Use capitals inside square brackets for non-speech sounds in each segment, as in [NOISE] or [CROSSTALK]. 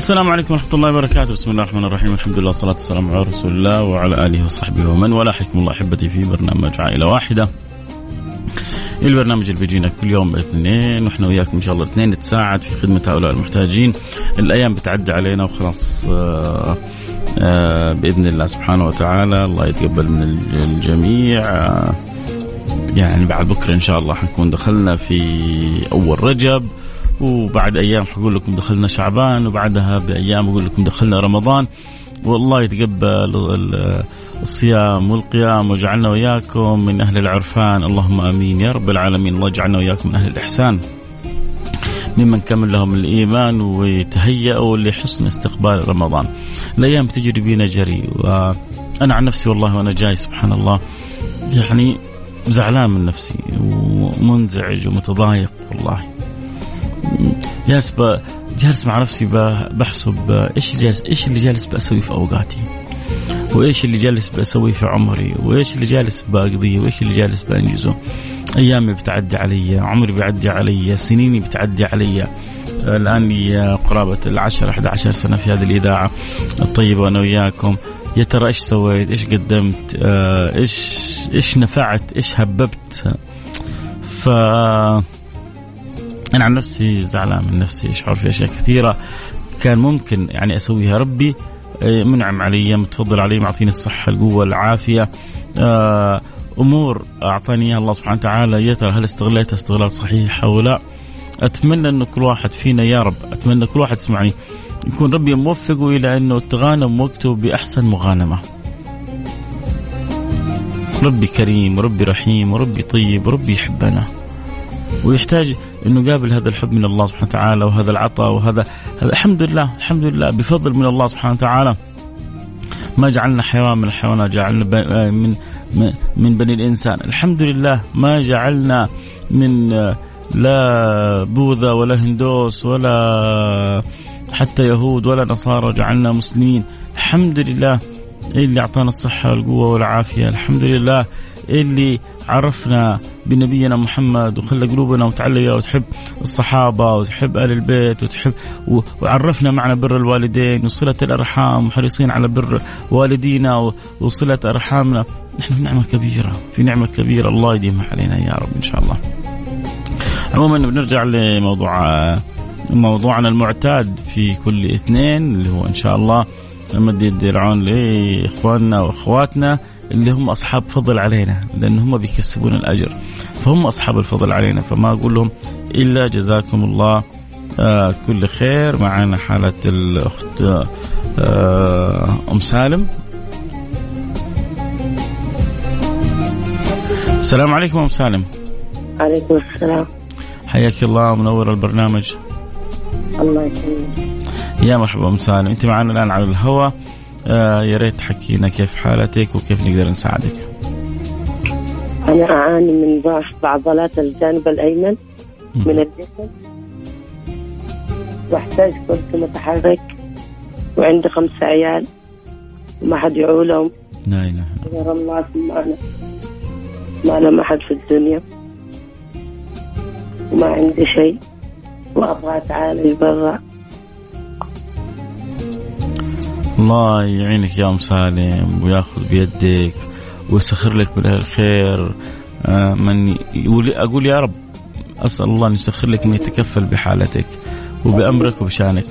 السلام عليكم ورحمة الله وبركاته، بسم الله الرحمن الرحيم، الحمد لله والصلاة والسلام على رسول الله وعلى آله وصحبه ومن والاه، حياكم الله أحبتي في برنامج عائلة واحدة. البرنامج اللي بيجينا كل يوم اثنين وإحنا وياكم إن شاء الله اثنين نتساعد في خدمة هؤلاء المحتاجين. الأيام بتعدي علينا وخلاص آآ آآ بإذن الله سبحانه وتعالى الله يتقبل من الجميع. يعني بعد بكرة إن شاء الله حنكون دخلنا في أول رجب وبعد أيام حقول لكم دخلنا شعبان وبعدها بأيام أقول لكم دخلنا رمضان. والله يتقبل الصيام والقيام وجعلنا وياكم من أهل العرفان. اللهم آمين يا رب العالمين. الله يجعلنا وياكم من أهل الإحسان. ممن كمل لهم الإيمان ويتهيأوا لحسن استقبال رمضان. الأيام تجري بينا جري وأنا عن نفسي والله وأنا جاي سبحان الله يعني زعلان من نفسي ومنزعج ومتضايق والله. جالس جالس مع نفسي بحسب إيش جالس إيش اللي جالس بسوي في أوقاتي؟ وإيش اللي جالس بسوي في عمري؟ وإيش اللي جالس بقضيه وإيش اللي جالس بأنجزه؟ أيامي بتعدي علي عمري بيعدي علي سنيني بتعدي علي. الآن لي قرابة العشر 11 سنة في هذه الإذاعة. الطيبه وأنا وياكم يا ترى إيش سويت؟ إيش قدمت؟ إيش إيش نفعت؟ إيش هببت؟ ف أنا عن نفسي زعلان من نفسي أشعر في أشياء كثيرة كان ممكن يعني أسويها. ربي منعم علي متفضل علي معطيني الصحة القوة العافية. أمور اعطاني اياها الله سبحانه وتعالى. يا ترى هل استغليتها استغلال صحيح أو لا؟ أتمنى انه كل واحد فينا يا رب أتمنى كل واحد يسمعني يكون ربي موفقه إلى أنه تغانم وقته بأحسن مغانمة. ربي كريم وربي رحيم وربي طيب وربي يحبنا. ويحتاج إنه قابل هذا الحب من الله سبحانه وتعالى وهذا العطاء وهذا هذا الحمد لله الحمد لله. بفضل من الله سبحانه وتعالى ما جعلنا حيوان من الحيوانات جعلنا من من بني الإنسان. الحمد لله ما جعلنا من لا بوذا ولا هندوس ولا حتى يهود ولا نصارى جعلنا مسلمين. الحمد لله اللي أعطانا الصحة والقوة والعافية؟ الحمد لله اللي عرفنا بنبينا محمد وخلى قلوبنا متعلقة وتحب الصحابة وتحب آل البيت وتحب وعرفنا معنى بر الوالدين وصلة الأرحام وحريصين على بر والدينا وصلة أرحامنا. نحن في نعمة كبيرة في نعمة كبيرة. الله يديمها علينا يا رب إن شاء الله. عموما بنرجع لموضوع موضوعنا المعتاد في كل اثنين اللي هو إن شاء الله مد يد العون لإخواننا وأخواتنا. اللي هم أصحاب فضل علينا لأن هم بيكسبون الأجر. فهم أصحاب الفضل علينا فما أقول لهم إلا جزاكم الله آه كل خير. معنا حالة الأخت آه أم سالم. السلام عليكم أم سالم. عليكم السلام. حياك الله منور البرنامج. الله يسلمك. يا مرحبا أم سالم. أنت معنا الآن على الهواء. آه يا ريت تحكينا كيف حالتك وكيف نقدر نساعدك. أنا أعاني من ضعف بعضلات الجانب الأيمن من الجسم. وأحتاج كرسي متحرك وعندي خمسة عيال وما حد يعولهم لا إله غير الله ثم أنا. ما أنا ما حد في الدنيا. وما عندي شيء. وأبغى أتعالج برا. الله يعينك يا أم سالم وياخذ بيدك ويسخر لك من الخير. آه، من أقول يا رب أسأل الله أن يسخر لك من يتكفل بحالتك وبأمرك وبشأنك.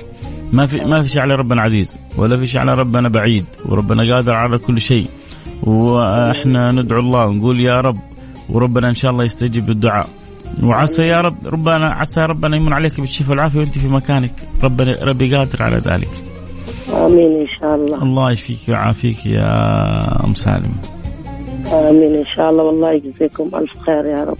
ما في ما في شيء على ربنا عزيز ولا في شيء على ربنا بعيد وربنا قادر على كل شيء. وإحنا ندعو الله ونقول يا رب وربنا إن شاء الله يستجيب الدعاء وعسى يا رب ربنا عسى ربنا يمن عليك بالشفاء والعافية وأنت في مكانك. ربنا ربي قادر على ذلك. آمين إن شاء الله. الله يشفيك ويعافيك يا أم سالم. آمين إن شاء الله. والله يجزيكم ألف خير يا رب.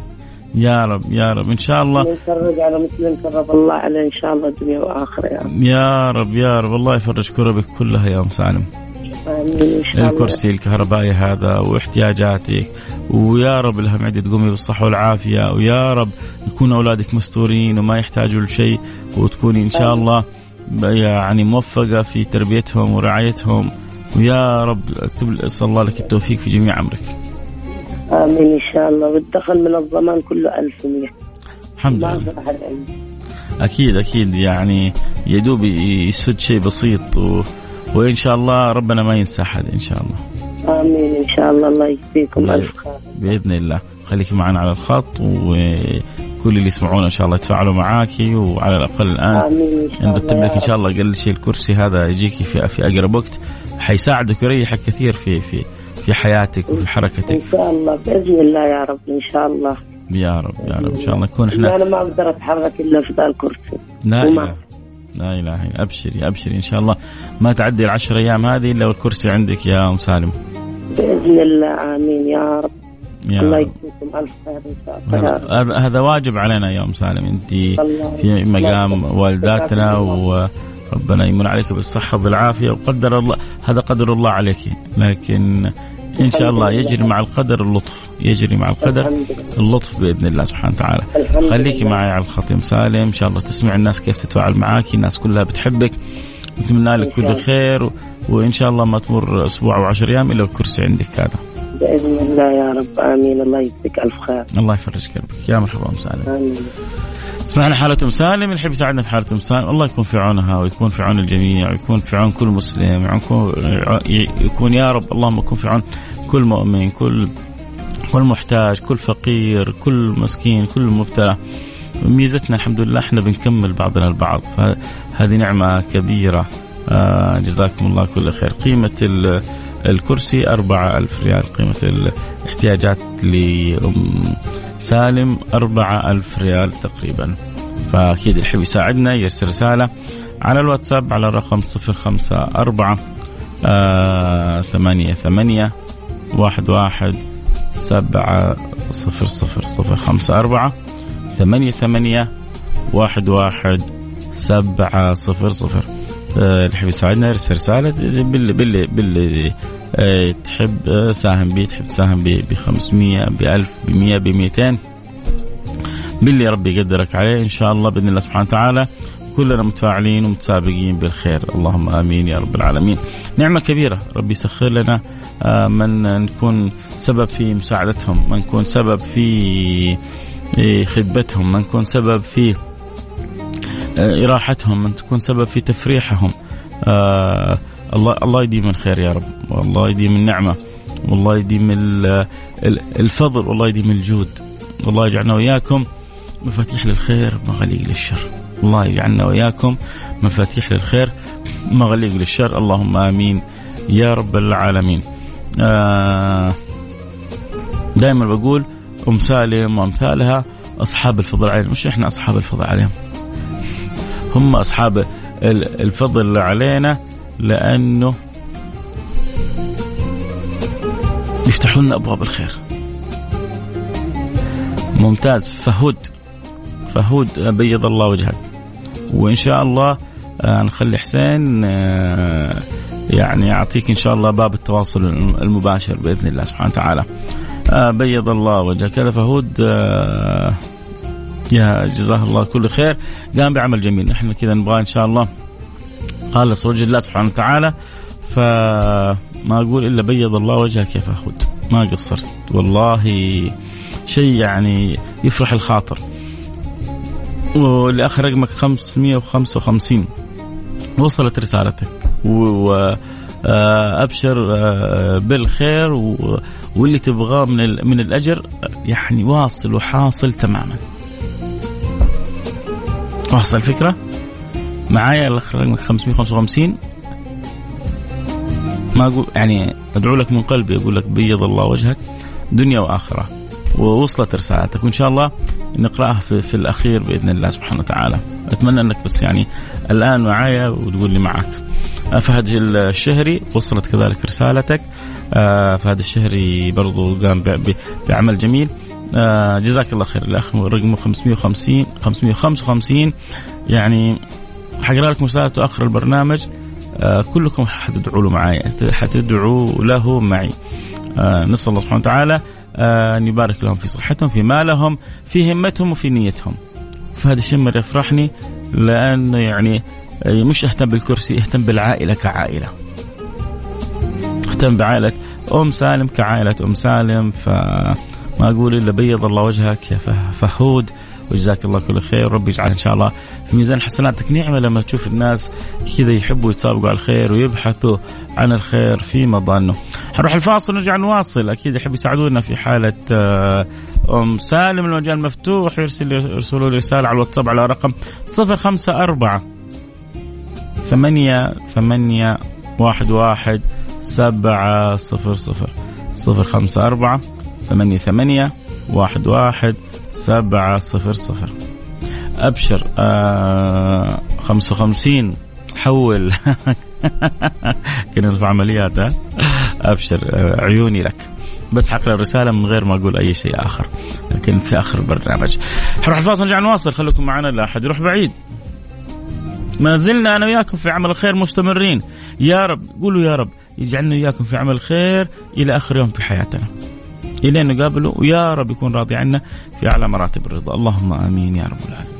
يا رب يا رب. إن شاء الله. نفرج على مسلم كرب الله عليه. إن شاء الله دنيا وآخرة يا رب. يا رب يا رب. الله يفرج كربك كلها يا أم سالم. الكرسي الكهربائي هذا واحتياجاتك. ويا رب لها معدة تقومي بالصحة والعافية. ويا رب يكون أولادك مستورين وما يحتاجوا لشيء. وتكوني إن شاء الله يعني موفقة في تربيتهم ورعايتهم. ويا رب أكتب أسأل الله لك التوفيق في جميع أمرك. آمين إن شاء الله. والدخل من الضمان كله 1100 الحمد ما لله. أكيد أكيد. يعني يدوب يسد شيء بسيط و... وإن شاء الله ربنا ما ينسى أحد إن شاء الله. آمين إن شاء الله. الله يجزيكم ألف خير. بإذن الله. خليكي معنا على الخط وكل اللي يسمعونا إن شاء الله يتفاعلوا معاكي وعلى الأقل الآن آمين إن لك إن شاء. الله أقل شيء الكرسي هذا يجيكي في في أقرب وقت حيساعدك ويريحك كثير في في في حياتك وفي حركتك. ان شاء الله بإذن الله يا رب إن شاء الله. يا رب يا رب إن شاء الله نكون إحنا أنا ما أقدر أتحرك إلا في ذا الكرسي. لا اله لا إله الا أبشري أبشري إن شاء الله. ما تعدي العشر أيام هذه إلا والكرسي عندك يا أم سالم. بإذن الله آمين يا رب. الله. يجزيكم ألف خير إن شاء الله. هذا واجب علينا يا أم سالم. أنت في مقام والداتنا. وربنا يمن عليك بالصحة وبالعافيه وقدر الله هذا قدر الله عليك. لكن إن شاء الله يجري مع القدر اللطف. يجري مع القدر اللطف بإذن الله سبحانه وتعالى. خليكي. معي على الخط يا أم سالم. إن شاء الله تسمع الناس كيف تتفاعل معاكي الناس كلها بتحبك. نتمنى لك إن كل. خير. و... وإن شاء الله ما تمر أسبوع أو 10 أيام إلا الكرسي عندك هذا. باذن الله يا رب آمين. الله يجزيك ألف خير. الله يفرج كربك يا مرحبا أم سالم. آمين. سمعنا حالة أم سالم. اللي يحب يساعدنا في حالة أم سالم. الله يكون في عونها ويكون في عون الجميع ويكون في عون كل مسلم. يكون يكون يا رب اللهم يكون في عون كل مؤمن كل كل محتاج كل فقير كل مسكين كل مبتلى. ميزتنا الحمد لله إحنا بنكمل بعضنا البعض. فهذه نعمة كبيرة. آه جزاكم الله كل خير. قيمة ال- الكرسي أربعة ألف ريال قيمة الاحتياجات لأم سالم أربعة ألف ريال تقريبا. فأكيد اللي يحب يساعدنا يرسل رسالة على الواتساب على الرقم صفر خمسة أربعة آه ثمانية ثمانية واحد واحد سبعة صفر صفر صفر خمسة أربعة ثمانية ثمانية واحد واحد سبعة صفر صفر. اللي يحب يساعدنا يرسل رسالة باللي باللي باللي آه، تحب آه، ساهم بيه تحب تساهم ب 500 ب 1000 ب 100 ب 200 باللي ربي يقدرك عليه إن شاء الله بإذن الله سبحانه وتعالى كلنا متفاعلين ومتسابقين بالخير. اللهم آمين يا رب العالمين. نعمة كبيرة ربي يسخر لنا آه، من نكون سبب في مساعدتهم من نكون سبب في خدمتهم من نكون سبب في إراحتهم من تكون سبب في تفريحهم. آه الله الله يديم الخير يا رب. والله يديم النعمة. والله يديم ال- ال- الفضل. والله يديم الجود. والله يجعلنا وإياكم مفاتيح للخير مغاليق للشر. الله يجعلنا وإياكم مفاتيح للخير مغاليق للشر. اللهم آمين يا رب العالمين. آه دائما بقول أم سالم وأمثالها أصحاب الفضل عليهم. مش إحنا أصحاب الفضل عليهم. هم أصحاب ال- الفضل علينا لأنه يفتحوا لنا أبواب الخير. ممتاز. فهود فهود بيض الله وجهك. وإن شاء الله آه، نخلي حسين آه، يعني يعطيك إن شاء الله باب التواصل المباشر بإذن الله سبحانه وتعالى. آه، بيض الله وجهك. هذا فهود يا جزاه الله كل خير. قام بعمل جميل. نحن كذا نبغى إن شاء الله. خالص وجه الله سبحانه وتعالى فما أقول إلا بيض الله وجهك يا فهود ما قصرت. والله شيء يعني يفرح الخاطر. والآخر رقمك 555 وصلت رسالتك. و آه، أبشر آه، بالخير واللي تبغاه من من الأجر يعني واصل وحاصل تماما. واصل الفكرة. معايا الأخ رقمك 555 ما أقول يعني أدعو لك من قلبي أقول لك بيض الله وجهك. دنيا وآخرة. ووصلت رسالتك. وإن شاء الله نقرأها في, في الأخير بإذن الله سبحانه وتعالى. أتمنى أنك بس يعني الآن معايا وتقول لي معك. فهد الشهري وصلت كذلك رسالتك. آه، فهد الشهري برضو قام بعمل جميل. آه، جزاك الله خير. الأخ رقمه 550 555 يعني حقرا لكم رسالته أخر البرنامج آه، كلكم حتدعوا له معي حتدعوا له معي. نسأل الله سبحانه وتعالى أن يبارك لهم في صحتهم في مالهم في همتهم وفي نيتهم. فهذا الشيء يفرحني لأنه يعني مش أهتم بالكرسي أهتم بالعائلة كعائلة. أهتم بعائلة أم سالم كعائلة أم سالم فما أقول إلا بيض الله وجهك يا فهود وجزاك الله كل خير. ربي يجعل إن شاء الله في ميزان حسناتك نعمة لما تشوف الناس كذا يحبوا يتسابقوا على الخير ويبحثوا عن الخير في مظانه. حنروح الفاصل ونرجع نواصل. أكيد يحب يساعدونا في حالة آه، أم سالم المجال مفتوح يرسل يرسلوا لي رسالة على الواتساب على رقم 054 ثمانية ثمانية واحد واحد سبعة صفر صفر. صفر خمسة أربعة ثمانية ثمانية واحد واحد سبعة صفر صفر. أبشر آه خمسة وخمسين حول. [LAUGHS] كنا في عمليات أبشر آه عيوني لك. بس حقرا الرسالة من غير ما أقول أي شيء آخر لكن في آخر البرنامج حنروح الفاصل نرجع نواصل. خليكم معنا لا أحد يروح بعيد. ما زلنا أنا وياكم في عمل الخير مستمرين. يا رب قولوا يا رب يجعلنا وياكم في عمل الخير إلى آخر يوم في حياتنا. الين نقابله ويا رب يكون راضي عنا في أعلى مراتب الرضا. اللهم آمين يا رب العالمين.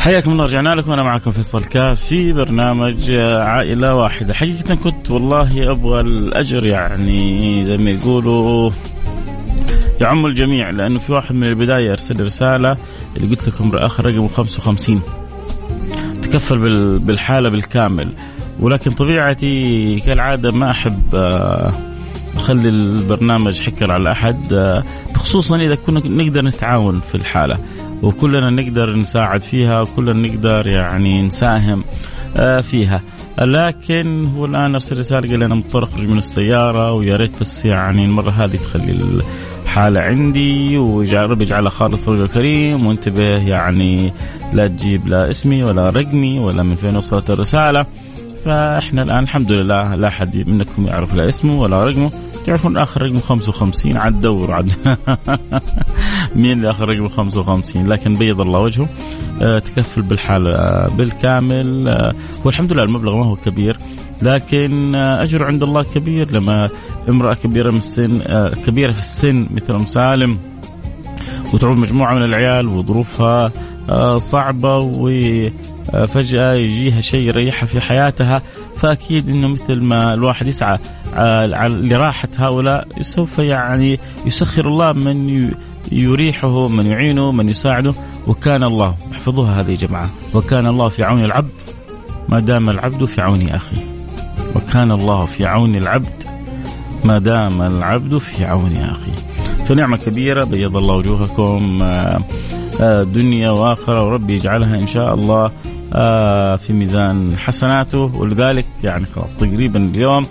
حياكم الله رجعنا لكم. أنا معكم فيصل كاف في برنامج عائلة واحدة. حقيقة كنت والله أبغى الأجر يعني زي ما يقولوا يعم الجميع لأنه في واحد من البداية أرسل رسالة اللي قلت لكم اخر رقمه 55 تكفل بالحالة بالكامل. ولكن طبيعتي كالعادة ما أحب آه، أخلي البرنامج حكر على أحد آه، خصوصا إذا كنا نقدر نتعاون في الحالة. وكلنا نقدر نساعد فيها وكلنا نقدر يعني نساهم آه، فيها. لكن هو الآن أرسل رسالة قال أنا مضطر أخرج من السيارة ويا ريت بس يعني المرة هذه تخلي الحالة عندي. ربي يجعلها خالص رجل كريم وانتبه يعني لا تجيب لا اسمي ولا رقمي ولا من فين وصلت الرسالة. فإحنا الآن الحمد لله لا أحد منكم يعرف لا اسمه ولا رقمه. تعرفون آخر رقم 55 عاد دور عاد. [LAUGHS] مين اللي آخر رقم 55 لكن بيض الله وجهه. آه تكفل بالحال آه بالكامل. آه والحمد لله المبلغ ما هو كبير لكن أجر عند الله كبير. لما امرأة كبيرة من السن كبيرة في السن مثل أم سالم وتعود مجموعة من العيال وظروفها آه، صعبه وفجاه يجيها شيء يريحها في حياتها فأكيد إنه مثل ما الواحد يسعى لراحة هؤلاء سوف يعني يسخر الله من يريحه من يعينه من يساعده. وكان الله احفظوها هذه يا جماعة وكان الله في عون العبد ما دام العبد في عون اخيه وكان الله في عون العبد ما دام العبد في عون اخيه فنعمة كبيرة بيض الله وجوهكم آه، آه، دنيا وآخرة وربي يجعلها إن شاء الله. آه، في ميزان حسناته ولذلك يعني خلاص تقريبا اليوم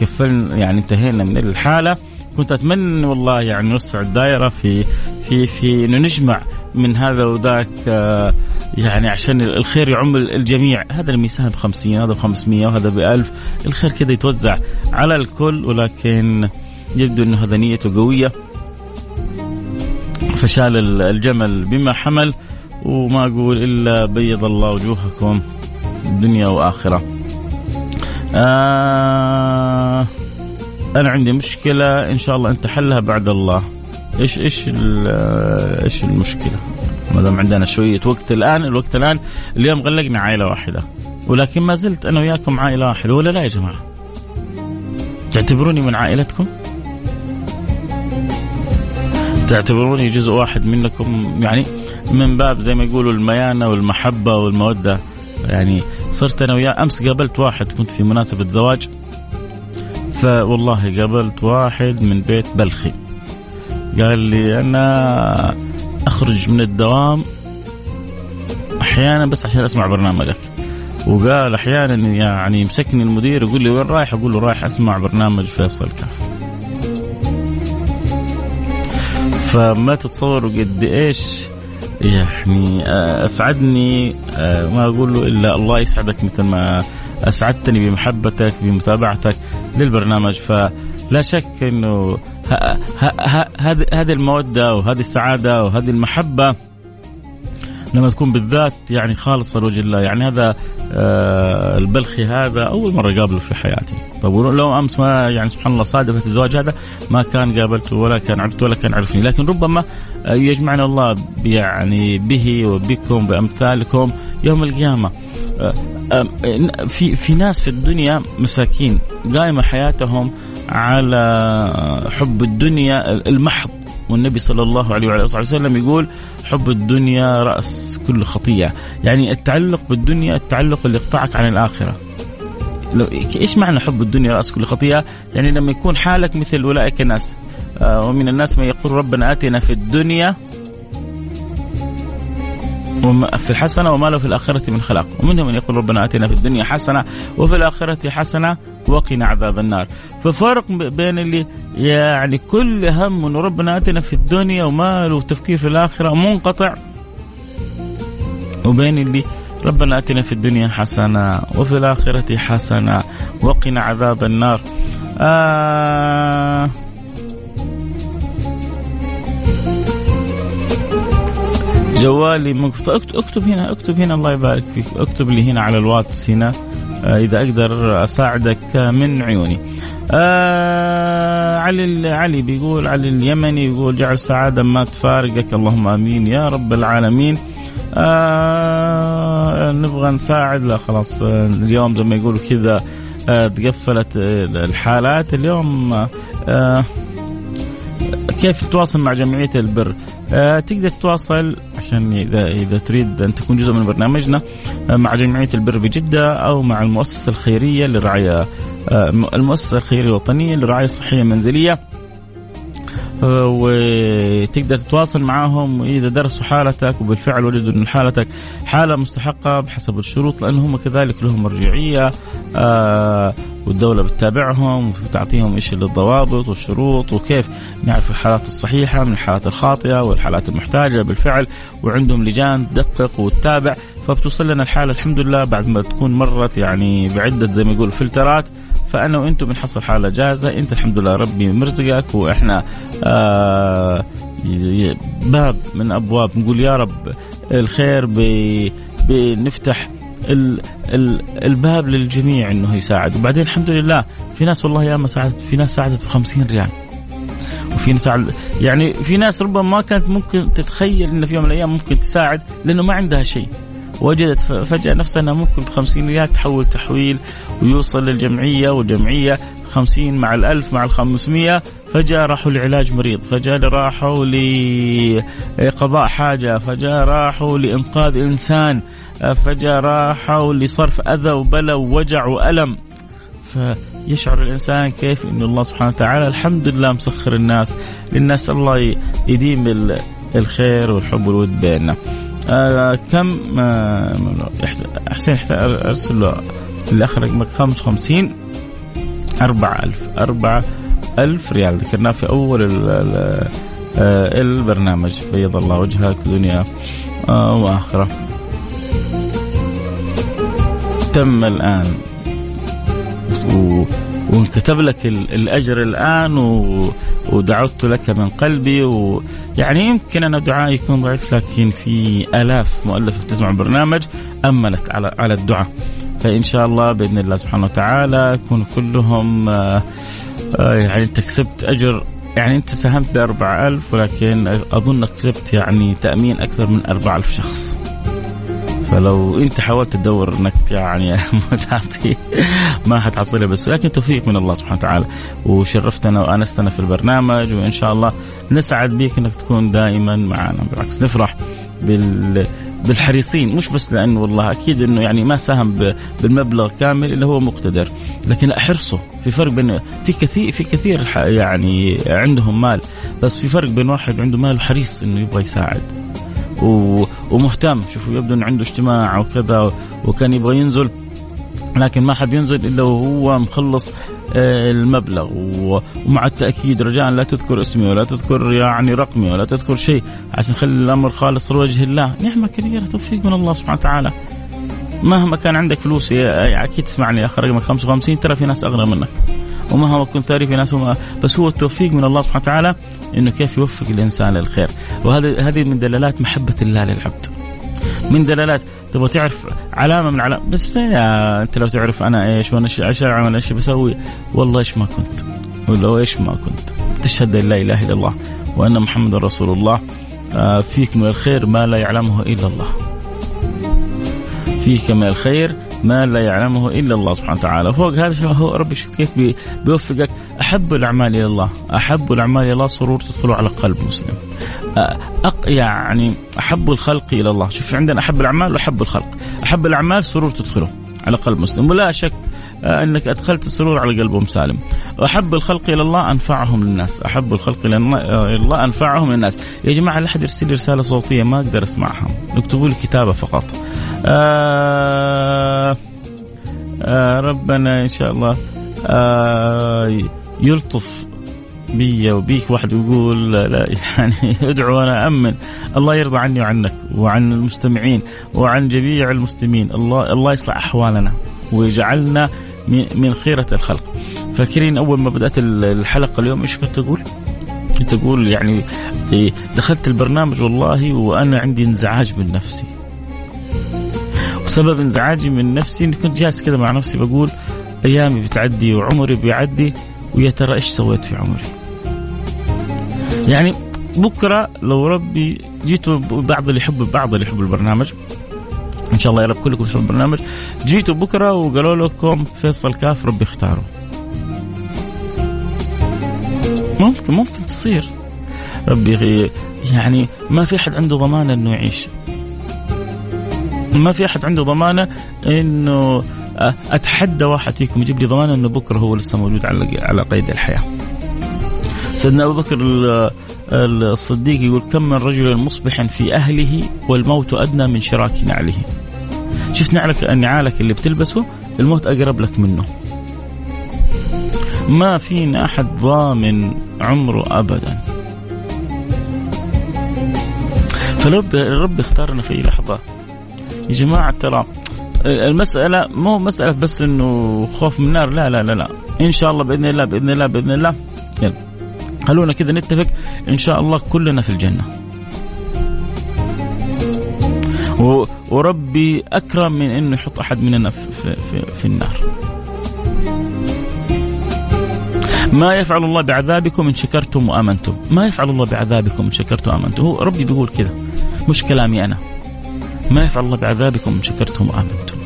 كفلنا يعني انتهينا من الحالة. كنت أتمنى والله يعني نوسع الدائرة في في في إنه نجمع من هذا وذاك آه، يعني عشان الخير يعم الجميع. هذا الميزان ب 50 هذا ب 500 وهذا ب 1000 الخير كذا يتوزع على الكل ولكن يبدو إنه هذا نيته قوية. فشال الجمل بما حمل. وما أقول إلا بيض الله وجوهكم دنيا وآخرة. آه أنا عندي مشكلة إن شاء الله أنت حلها بعد الله. إيش إيش إيش المشكلة؟ ما دام عندنا شوية وقت الآن الوقت الآن اليوم غلقنا عائلة واحدة ولكن ما زلت أنا وياكم عائلة واحدة ولا لا يا جماعة؟ تعتبروني من عائلتكم؟ تعتبروني جزء واحد منكم يعني من باب زي ما يقولوا الميانة والمحبة والمودة. يعني صرت أنا وياه أمس قابلت واحد كنت في مناسبة زواج. فوالله قابلت واحد من بيت بلخي. قال لي أنا أخرج من الدوام أحيانا بس عشان أسمع برنامجك. وقال أحيانا يعني يمسكني المدير يقول لي وين رايح؟ أقول له رايح أسمع برنامج فيصل كاف فما تتصوروا قد إيش يعني آه، أسعدني آه، ما أقول له إلا الله يسعدك مثل ما أسعدتني بمحبتك بمتابعتك للبرنامج. فلا شك إنه هذه المودة وهذه السعادة وهذه المحبة لما تكون بالذات يعني خالصة لوجه الله. يعني هذا آه البلخي هذا أول مرة قابله في حياتي طب لو أمس ما يعني سبحان الله صادفت الزواج هذا ما كان قابلته ولا كان عرفته ولا كان عرفني. لكن ربما آه يجمعنا الله يعني به وبكم بأمثالكم يوم القيامة. آه في في ناس في الدنيا مساكين قائمة حياتهم على حب الدنيا المحض. والنبي صلى الله عليه وعلى آله وسلم يقول حب الدنيا رأس كل خطيئة، يعني التعلق بالدنيا التعلق اللي يقطعك عن الآخرة. لو إيش معنى حب الدنيا رأس كل خطيئة؟ يعني لما يكون حالك مثل أولئك الناس آه، ومن الناس من يقول ربنا آتنا في الدنيا في الحسنة وما له في الآخرة من خلاق ومنهم من يقول ربنا آتنا في الدنيا حسنة وفي الآخرة حسنة وقنا عذاب النار ففرق بين اللي يعني كل هم انه ربنا آتنا في الدنيا وما له تفكير في الآخرة منقطع وبين اللي ربنا آتنا في الدنيا حسنة وفي الآخرة حسنة وقنا عذاب النار. آه جوالي اكتب هنا اكتب هنا الله يبارك فيك اكتب لي هنا على الواتس هنا آه، إذا أقدر أساعدك من عيوني. آه علي علي بيقول علي اليمني يقول جعل السعاده ما تفارقك اللهم آمين يا رب العالمين. آه نبغى نساعد لا خلاص آه، اليوم زي ما يقولوا كذا آه تقفلت آه، الحالات اليوم آه كيف تتواصل مع جمعية البر؟ آه تقدر تتواصل عشان اذا إذا تريد أن تكون جزء من برنامجنا آه مع جمعية البر بجدة أو مع المؤسسة الخيرية للرعايه آه المؤسسة الخيرية الوطنية للرعايه الصحيه المنزليه وتقدر تتواصل معهم واذا درسوا حالتك وبالفعل وجدوا إن حالتك حالة مستحقة بحسب الشروط لأن هم كذلك لهم مرجعيه آه والدولة بتتابعهم وتعطيهم إيش الضوابط والشروط وكيف نعرف الحالات الصحيحة من الحالات الخاطئة والحالات المحتاجة بالفعل وعندهم لجان تدقق وتتابع فبتوصل لنا الحالة الحمد لله بعد ما تكون مرت يعني بعدة زي ما يقول فلترات فأنا وأنتم بنحصل حالة جاهزة. إنت الحمد لله ربي مرزقك وإحنا آه باب من أبواب. نقول يا رب الخير بنفتح ال ال الباب للجميع إنه يساعد. وبعدين الحمد لله في ناس والله ياما ساعدت في ناس ساعدت ب 50 ريال. وفي ناس يعني في ناس ربما ما كانت ممكن تتخيل إن في يوم من الأيام ممكن تساعد لأنه ما عندها شيء. وجدت فجأة نفسها أنها ممكن ب 50 ريال تحول تحويل ويوصل للجمعية والجمعية 50 مع الألف مع الخمسمية. فجأة راحوا لعلاج مريض. فجأة راحوا لقضاء حاجة. فجأة راحوا لإنقاذ إنسان. فجأة راحوا لصرف أذى وبلى ووجع وألم. فيشعر الإنسان كيف أن الله سبحانه وتعالى الحمد لله مسخر الناس. للناس الله يديم الخير والحب والود بيننا. آه كم آه حسين أرسل له. الاخ رقمك 55 4000 4000 ريال. ذكرناه في أول ال ال آه البرنامج. بيض الله وجهك دنيا آه وآخرة. تم الآن. وانكتب لك الأجر الآن و... ودعوت لك من قلبي ويعني يمكن أنا دعائي يكون ضعيف لكن في آلاف مؤلفة بتسمع البرنامج امنت على على الدعاء فإن شاء الله بإذن الله سبحانه وتعالى يكون كلهم آه، يعني أنت كسبت أجر يعني أنت ساهمت ب 4000 ولكن اظنك كسبت يعني تأمين أكثر من 4000 شخص. فلو انت حاولت تدور انك يعني [LAUGHS] تعطي ما حتحصلها بس لكن توفيق من الله سبحانه وتعالى. وشرفتنا وأنستنا في البرنامج وإن شاء الله نسعد بك إنك تكون دائما معنا. بالعكس نفرح بال بالحريصين. مش بس لأنه والله أكيد إنه يعني ما ساهم بالمبلغ كامل إلا هو مقتدر. لكن أحرصه. في فرق بين في كثير في كثير يعني عندهم مال بس في فرق بين واحد عنده مال وحريص إنه يبغى يساعد. ومهتم. شوفوا يبدو إنه عنده اجتماع وكذا وكان يبغى ينزل لكن ما حد ينزل إلا وهو مخلص آه، المبلغ. ومع التأكيد رجاء لا تذكر اسمي ولا تذكر يعني رقمي ولا تذكر شيء عشان نخلي الأمر خالص لوجه الله. نعمة كبيرة توفيق من الله سبحانه وتعالى. مهما كان عندك فلوس أكيد تسمعني آخر رقمك 55 ترى في ناس أغنى منك. ومهما كنت ثري في ناس بس هو التوفيق من الله سبحانه وتعالى إنه كيف يوفق الإنسان للخير. وهذه هذه من دلالات محبة الله للعبد. من دلالات تبغى تعرف علامة من علامات بس يا أنت لو تعرف أنا إيش وأنا إيش أعمل إيش بسوي والله إيش ما كنت. ولا إيش ما كنت. تشهد أن لا إله إلا الله وأن محمد رسول الله. آه، فيك من الخير ما لا يعلمه إلا الله. فيك من الخير ما لا يعلمه إلا الله سبحانه وتعالى. فوق هذا هو ربي كيف بيوفقك؟ أحب الأعمال إلى الله. أحب الأعمال إلى الله سرور تدخله على قلب مسلم. أق يعني أحب الخلق إلى الله. شوف عندنا أحب الأعمال وأحب الخلق. أحب الأعمال سرور تدخله على قلب مسلم. ولا شك أنك أدخلت السرور على قلبهم سالم. أحب الخلق إلى الله أنفعهم للناس، أحب الخلق إلى الله أنفعهم للناس. يا جماعة لا أحد يرسل لي رسالة صوتية ما أقدر أسمعها، اكتبوا لي كتابة فقط. آه آه ربنا إن شاء الله آه يلطف بي وبيك. واحد يقول لا يعني [LAUGHS] ادعو وأنا امن الله يرضى عني وعنك وعن المستمعين وعن جميع المسلمين. الله الله يصلح أحوالنا ويجعلنا من خيرة الخلق. فاكرين أول ما بدأت الحلقة اليوم إيش كنت أقول؟ كنت أقول يعني إيه، دخلت البرنامج والله وأنا عندي انزعاج من نفسي. وسبب انزعاجي من نفسي إني كنت جالس كذا مع نفسي بقول أيامي بتعدي وعمري بيعدي ويا ترى إيش سويت في عمري؟ يعني بكرة لو ربي جيتوا بعض اللي يحب بعض اللي يحب البرنامج إن شاء الله يا رب كلكم تحبوا البرنامج جيتوا بكرة وقالوا لكم فيصل كاف ربي اختاره ممكن ممكن تصير. ربي يعني ما في أحد عنده ضمان إنه يعيش. ما في أحد عنده ضمانة إنه أتحدى واحد فيكم يجيب لي ضمانة إنه بكرة هو لسه موجود على على قيد الحياة. سيدنا أبو بكر الصديق يقول كم من رجل مصبح في أهله والموت أدنى من شراك نعله. شفت نعلك نعالك اللي بتلبسه الموت أقرب لك منه. ما فينا أحد ضامن عمره ابدا. فالرب الرب اختارنا في لحظة يا جماعة ترى المسألة مو مسألة بس إنه خوف من النار لا لا لا لا. إن شاء الله بإذن الله بإذن الله بإذن الله. يلا. خلونا كذا نتفق إن شاء الله كلنا في الجنة. وربي أكرم من إنه يحط أحد مننا في, في, في, النار. ما يفعل الله بعذابكم إن شكرتم وآمنتم. ما يفعل الله بعذابكم إن شكرتم وآمنتم. هو ربي بيقول كذا مش كلامي أنا. ما يفعل الله بعذابكم إن شكرتم وآمنتم.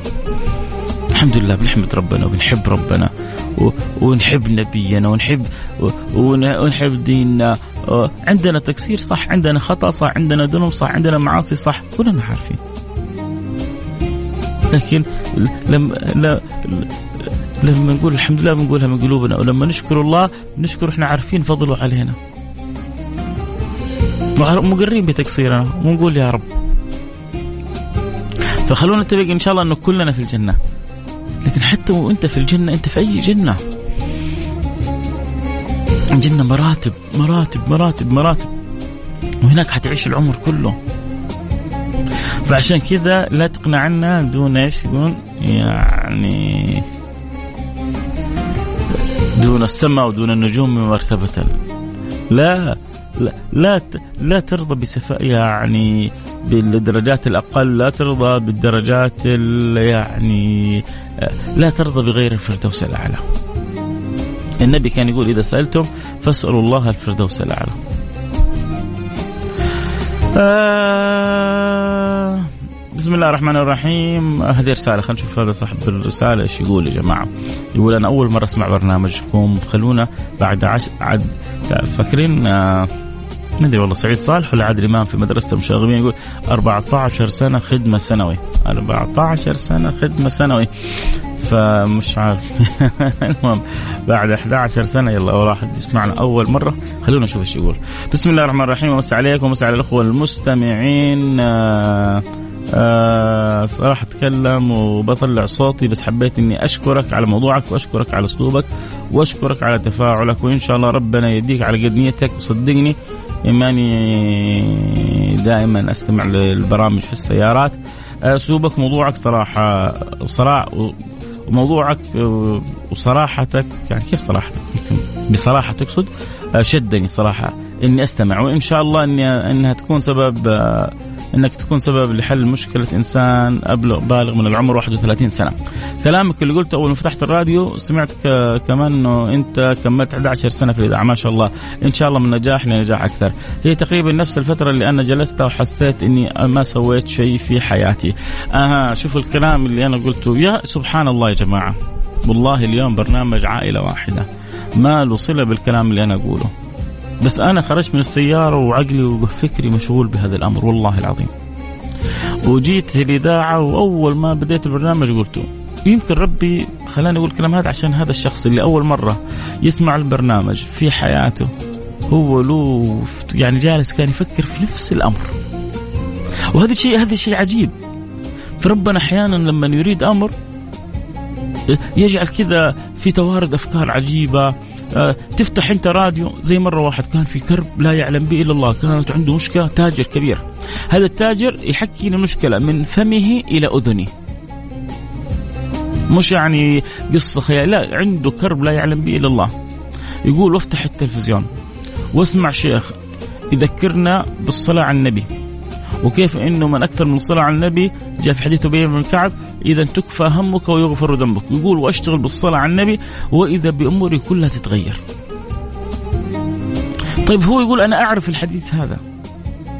الحمد لله بنحمد ربنا وبنحب ربنا ونحب نبينا ونحب ونحب ديننا. عندنا تقصير صح عندنا خطأ صح عندنا ذنوب صح عندنا معاصي صح كلنا عارفين. لكن لما لما نقول الحمد لله بنقولها من قلوبنا ولما نشكر الله نشكر إحنا عارفين فضله علينا. مقرين بتقصيرنا ونقول يا رب. فخلونا نتفق إن شاء الله إنه كلنا في الجنة. لكن حتى وأنت في الجنة أنت في أي جنة؟ الجنه مراتب مراتب مراتب مراتب. وهناك حتعيش العمر كله. فعشان كذا لا تقنعنا دون إيش يقول يعني دون السماء ودون النجوم مرتبة لا. لا لا, لا ترضى بسفاء يعني بالدرجات الأقل لا ترضى بالدرجات يعني لا ترضى بغير الفردوس الأعلى. النبي كان يقول إذا سألتم فاسألوا الله الفردوس الأعلى. آه بسم الله الرحمن الرحيم. هذه رسالة خلينا نشوف هذا صاحب الرسالة إيش يقول يا جماعة. يقول أنا أول مرة أسمع برنامجكم خلونا بعد عش عد فاكرين آه ما أدري والله سعيد صالح ولا عادل إمام في مدرسة المشاغبين يقول 14 سنة خدمة سنوي. 14 سنة خدمة سنوي. فمش عارف. [LAUGHS] المهم بعد 11 سنة يلا واحد يسمعنا أول مرة. خلونا نشوف إيش يقول. بسم الله الرحمن الرحيم. ومسا عليكم ومسا على الأخوة المستمعين. آه آه صراحة أتكلم وبطلع صوتي بس حبيت إني أشكرك على موضوعك وأشكرك على أسلوبك وأشكرك على تفاعلك وإن شاء الله ربنا يديك على قد نيتك وصدقني. إيماني دائما أستمع للبرامج في السيارات. أسلوبك موضوعك صراحة صراحة وموضوعك وصراحتك يعني كيف صراحتك؟ بصراحة تقصد شدني صراحة. إني أستمع وإن شاء الله إني إنها تكون سبب إنك تكون سبب لحل مشكلة إنسان أبلغ بالغ من العمر 31 سنة. كلامك اللي قلته أول ما فتحت الراديو سمعت كمان إنه أنت كملت 11 سنة في الإذاعة ما شاء الله، إن شاء الله من نجاح لنجاح أكثر. هي تقريبا نفس الفترة اللي أنا جلستها وحسيت إني ما سويت شيء في حياتي. أها شوف الكلام اللي أنا قلته يا سبحان الله يا جماعة. والله اليوم برنامج عائلة واحدة. ما له صلة بالكلام اللي أنا أقوله. بس أنا خرجت من السيارة وعقلي وفكري مشغول بهذا الأمر والله العظيم. وجيت الاذاعه وأول ما بديت البرنامج قلته يمكن ربي خلاني أقول الكلام هذا عشان هذا الشخص اللي أول مرة يسمع البرنامج في حياته هو له يعني جالس كان يفكر في نفس الأمر. وهذا الشيء هذا شيء عجيب. فربنا أحيانا لما يريد أمر يجعل كذا في توارد أفكار عجيبة تفتح أنت راديو. زي مرة واحد كان في كرب لا يعلم به إلا الله كانت عنده مشكلة تاجر كبير. هذا التاجر يحكي المشكلة من فمه إلى أذنه. مش يعني قصة خيال لا عنده كرب لا يعلم به إلا الله. يقول وافتح التلفزيون. واسمع شيخ يذكرنا بالصلاة على النبي. وكيف إنه من أكثر من الصلاه على النبي جاء في حديث أبي بن كعب إذا تكفى همك ويغفر ذنبك. يقول وأشتغل بالصلاة على النبي وإذا بأموري كلها تتغير. طيب هو يقول أنا أعرف الحديث هذا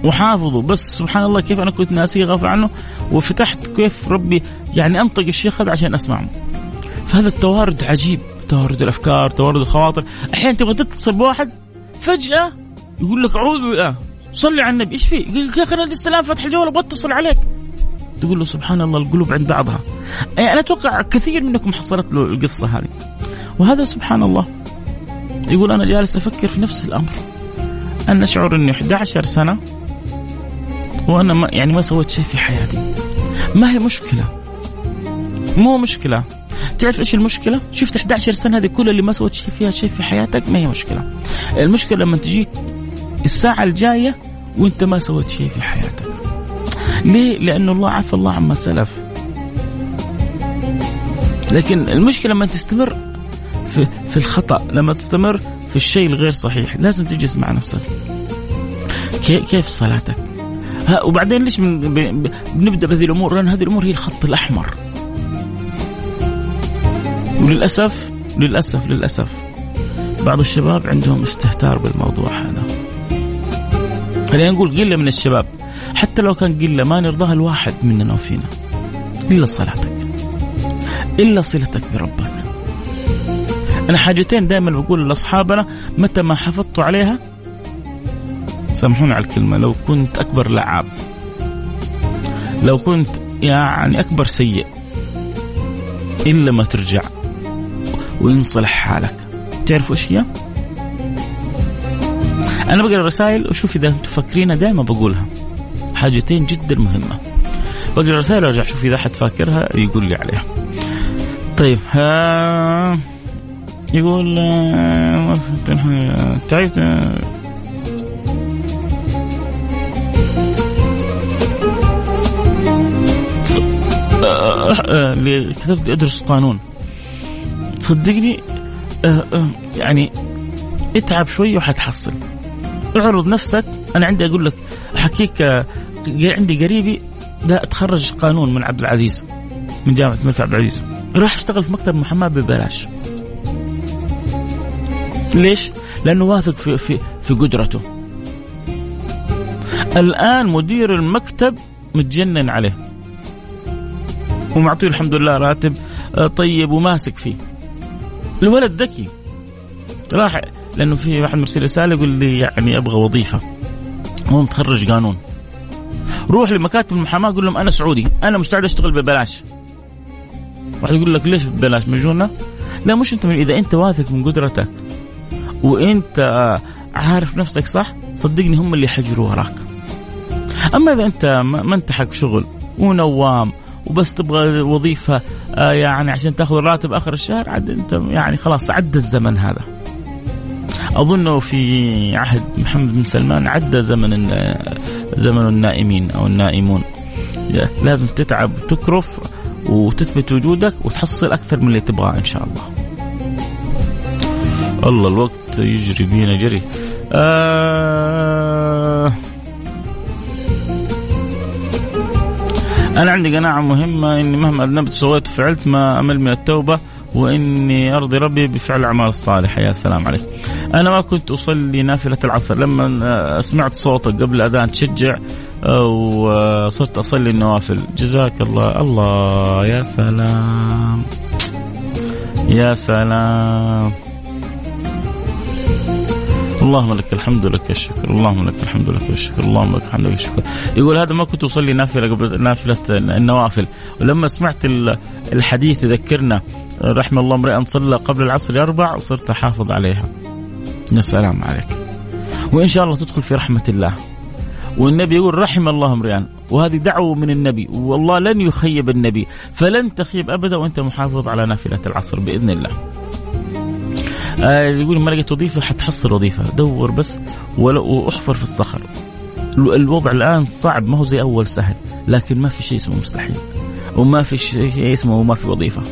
وحافظه بس سبحان الله كيف أنا كنت ناسيه غافل عنه وفتحت كيف ربي يعني أنطق الشيخ هذا عشان أسمعه. فهذا التوارد عجيب توارد الأفكار توارد الخواطر. أحيانا تبغى تتصل بواحد فجأة يقول لك أعوذ بالله. صلي على النبي. إيش في؟ يا أخي أنا لسه الآن فاتح الجوال أبغى اتصل عليك. تقول له سبحان الله القلوب عند بعضها. يعني أنا أتوقع كثير منكم حصلت له القصة هذه. وهذا سبحان الله. يقول أنا جالس أفكر في نفس الأمر. ان اشعر إني 11 سنة وأنا ما يعني ما سويت شيء في حياتي. ما هي مشكلة؟ مو مشكلة. تعرف إيش المشكلة؟ شفت 11 سنة هذه كل اللي ما سويت شيء فيها شيء في حياتك؟ ما هي مشكلة. المشكلة لما تجيك الساعة الجاية وانت ما سويت شيء في حياتك. ليه؟ لأنه الله عفى الله عما سلف لكن المشكلة لما تستمر في, في الخطأ لما تستمر في الشيء الغير صحيح لازم تجلس مع نفسك كيف صلاتك ها وبعدين ليش بنبدأ بهذه الأمور؟ لأن هذه الأمور هي الخط الأحمر. وللأسف للأسف للأسف بعض الشباب عندهم استهتار بالموضوع هذا خلينا نقول قلة من الشباب. حتى لو كان قلة ما نرضاها الواحد مننا وفينا إلا صلاتك. إلا صلتك بربك. أنا حاجتين دائما بقول لأصحابنا متى ما حافظتوا عليها سامحوني على الكلمة لو كنت أكبر لعاب. لو كنت يعني أكبر سيء. إلا ما ترجع. وينصلح حالك. تعرفوا إيش هي؟ أنا بقرأ الرسائل وشوف إذا أنتم فاكرينها دائما بقولها. حاجتين جدا مهمة. بقرأ الرسائل وأرجع أشوف إذا أحد فاكرها يقول لي عليها. طيب ها يقول تعبت اللي كتبت أدرس قانون. صدقني آه، آه، يعني اتعب شوي وحتحصل. اعرض نفسك أنا عندي أقول لك احكيك آه، عندي قريبي ده تخرج قانون من عبد العزيز من جامعة الملك عبد العزيز. راح اشتغل في مكتب محاماه ببلاش. ليش؟ لأنه واثق في في في قدرته. الآن مدير المكتب متجنن عليه. ومعطيه الحمد لله راتب طيب وماسك فيه. الولد ذكي. راح لأنه في واحد مرسل رسالة يقول لي يعني أبغى وظيفة. هو متخرج قانون. روح لمكاتب المحاماة قول لهم أنا سعودي أنا مستعد أشتغل ببلاش. واحد يقول لك ليش ببلاش؟ مجنونه لا مش أنت إذا أنت واثق من قدرتك وأنت عارف نفسك صح صدقني هم اللي يحجروا وراك. أما إذا أنت ما أنت حق شغل ونوام وبس تبغى وظيفة آه، يعني عشان تاخذ الراتب آخر الشهر عاد أنت يعني خلاص عدى الزمن هذا. اظنه في عهد محمد بن سلمان عدى زمن زمن النائمين أو النائمون. لازم تتعب وتكرف وتثبت وجودك وتحصل أكثر من اللي تبغاه إن شاء الله. الله الوقت يجري بينا جري. آه أنا عندي قناعة مهمة إني مهما أذنبت سويت وفعلت ما أمل من التوبة وإني أرضي ربي بفعل الأعمال الصالحة. يا سلام عليك. أنا ما كنت أصلي نافلة العصر. لما سمعت صوتك قبل الأذان تشجع وصرت أصلي النوافل. جزاك الله. الله يا سلام. يا سلام. اللهم لك الحمد لك الشكر. اللهم لك الحمد لك الشكر. اللهم لك الحمد لك الشكر. يقول هذا ما كنت أصلي نافلة قبل نافلة النوافل. ولما سمعت الحديث يذكرنا رحم الله امرئ صلى قبل العصر أربع صرت أحافظ عليها. يا سلام عليك. وإن شاء الله تدخل في رحمة الله. والنبي يقول رحم الله امرئا. وهذه دعوة من النبي. والله لن يخيب النبي. فلن تخيب أبدا وأنت محافظ على نافلة العصر بإذن الله. يقول ما لقيت وظيفة حتحصل وظيفة. دور بس واحفر في الصخر. الوضع الآن صعب ما هو زي أول سهل لكن ما في شيء اسمه مستحيل وما في شيء اسمه وما في وظيفة.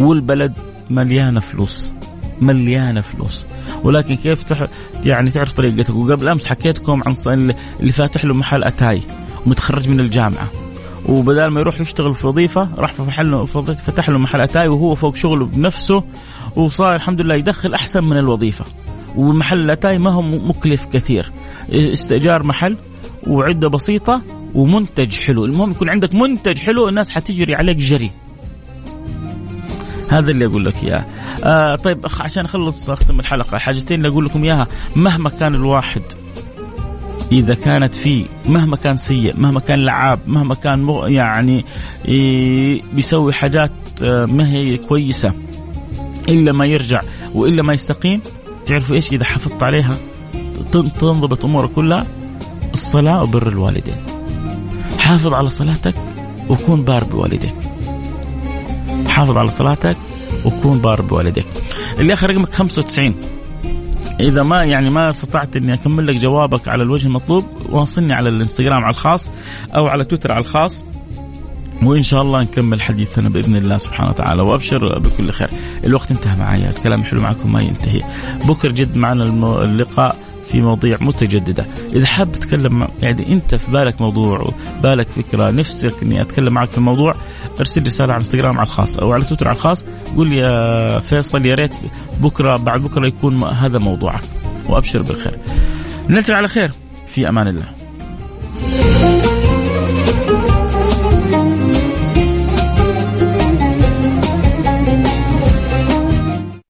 والبلد مليانة فلوس مليانة فلوس. ولكن كيف تح... يعني تعرف طريقتك؟ وقبل أمس حكيتكم عن اللي فاتح له محل أتاي ومتخرج من الجامعة. وبدال ما يروح يشتغل في وظيفة راح فتح له محل أتاي وهو فوق شغله بنفسه وصار الحمد لله يدخل أحسن من الوظيفة. ومحل الأتاي ما هو مكلف كثير. استئجار محل وعدة بسيطة ومنتج حلو. المهم يكون عندك منتج حلو الناس حتجري عليك جري. هذا اللي أقول لك إياه. آه طيب عشان أخلص أختم الحلقة حاجتين اللي أقول لكم إياها. مهما كان الواحد إذا كانت فيه مهما كان سيء مهما كان لعاب مهما كان يعني بيسوي حاجات آه، ما هي كويسة. إلا ما يرجع وإلا ما يستقيم تعرفوا إيش؟ إذا حافظت عليها تنضبط أمورك كلها الصلاة وبر الوالدين. حافظ على صلاتك وكون بار بوالديك حافظ على صلاتك وكون بار بوالديك اللي آخر رقمك 95 إذا ما يعني ما استطعت إني أكمل لك جوابك على الوجه المطلوب واصلني على الإنستغرام على الخاص أو على تويتر على الخاص. وإن شاء الله نكمل حديثنا بإذن الله سبحانه وتعالى. وأبشر بكل خير. الوقت انتهى معي الكلام حلو معكم ما ينتهي. بكر جد معنا اللقاء في مواضيع متجددة. إذا حاب تتكلم يعني أنت في بالك موضوع بالك فكرة نفسك إني أتكلم معك في الموضوع أرسل رسالة على إنستغرام على الخاص أو على تويتر على الخاص. قول لي يا فيصل يا ريت بكرة بعد بكرة يكون هذا موضوعك. وأبشر بالخير. نلتقي على خير. في أمان الله.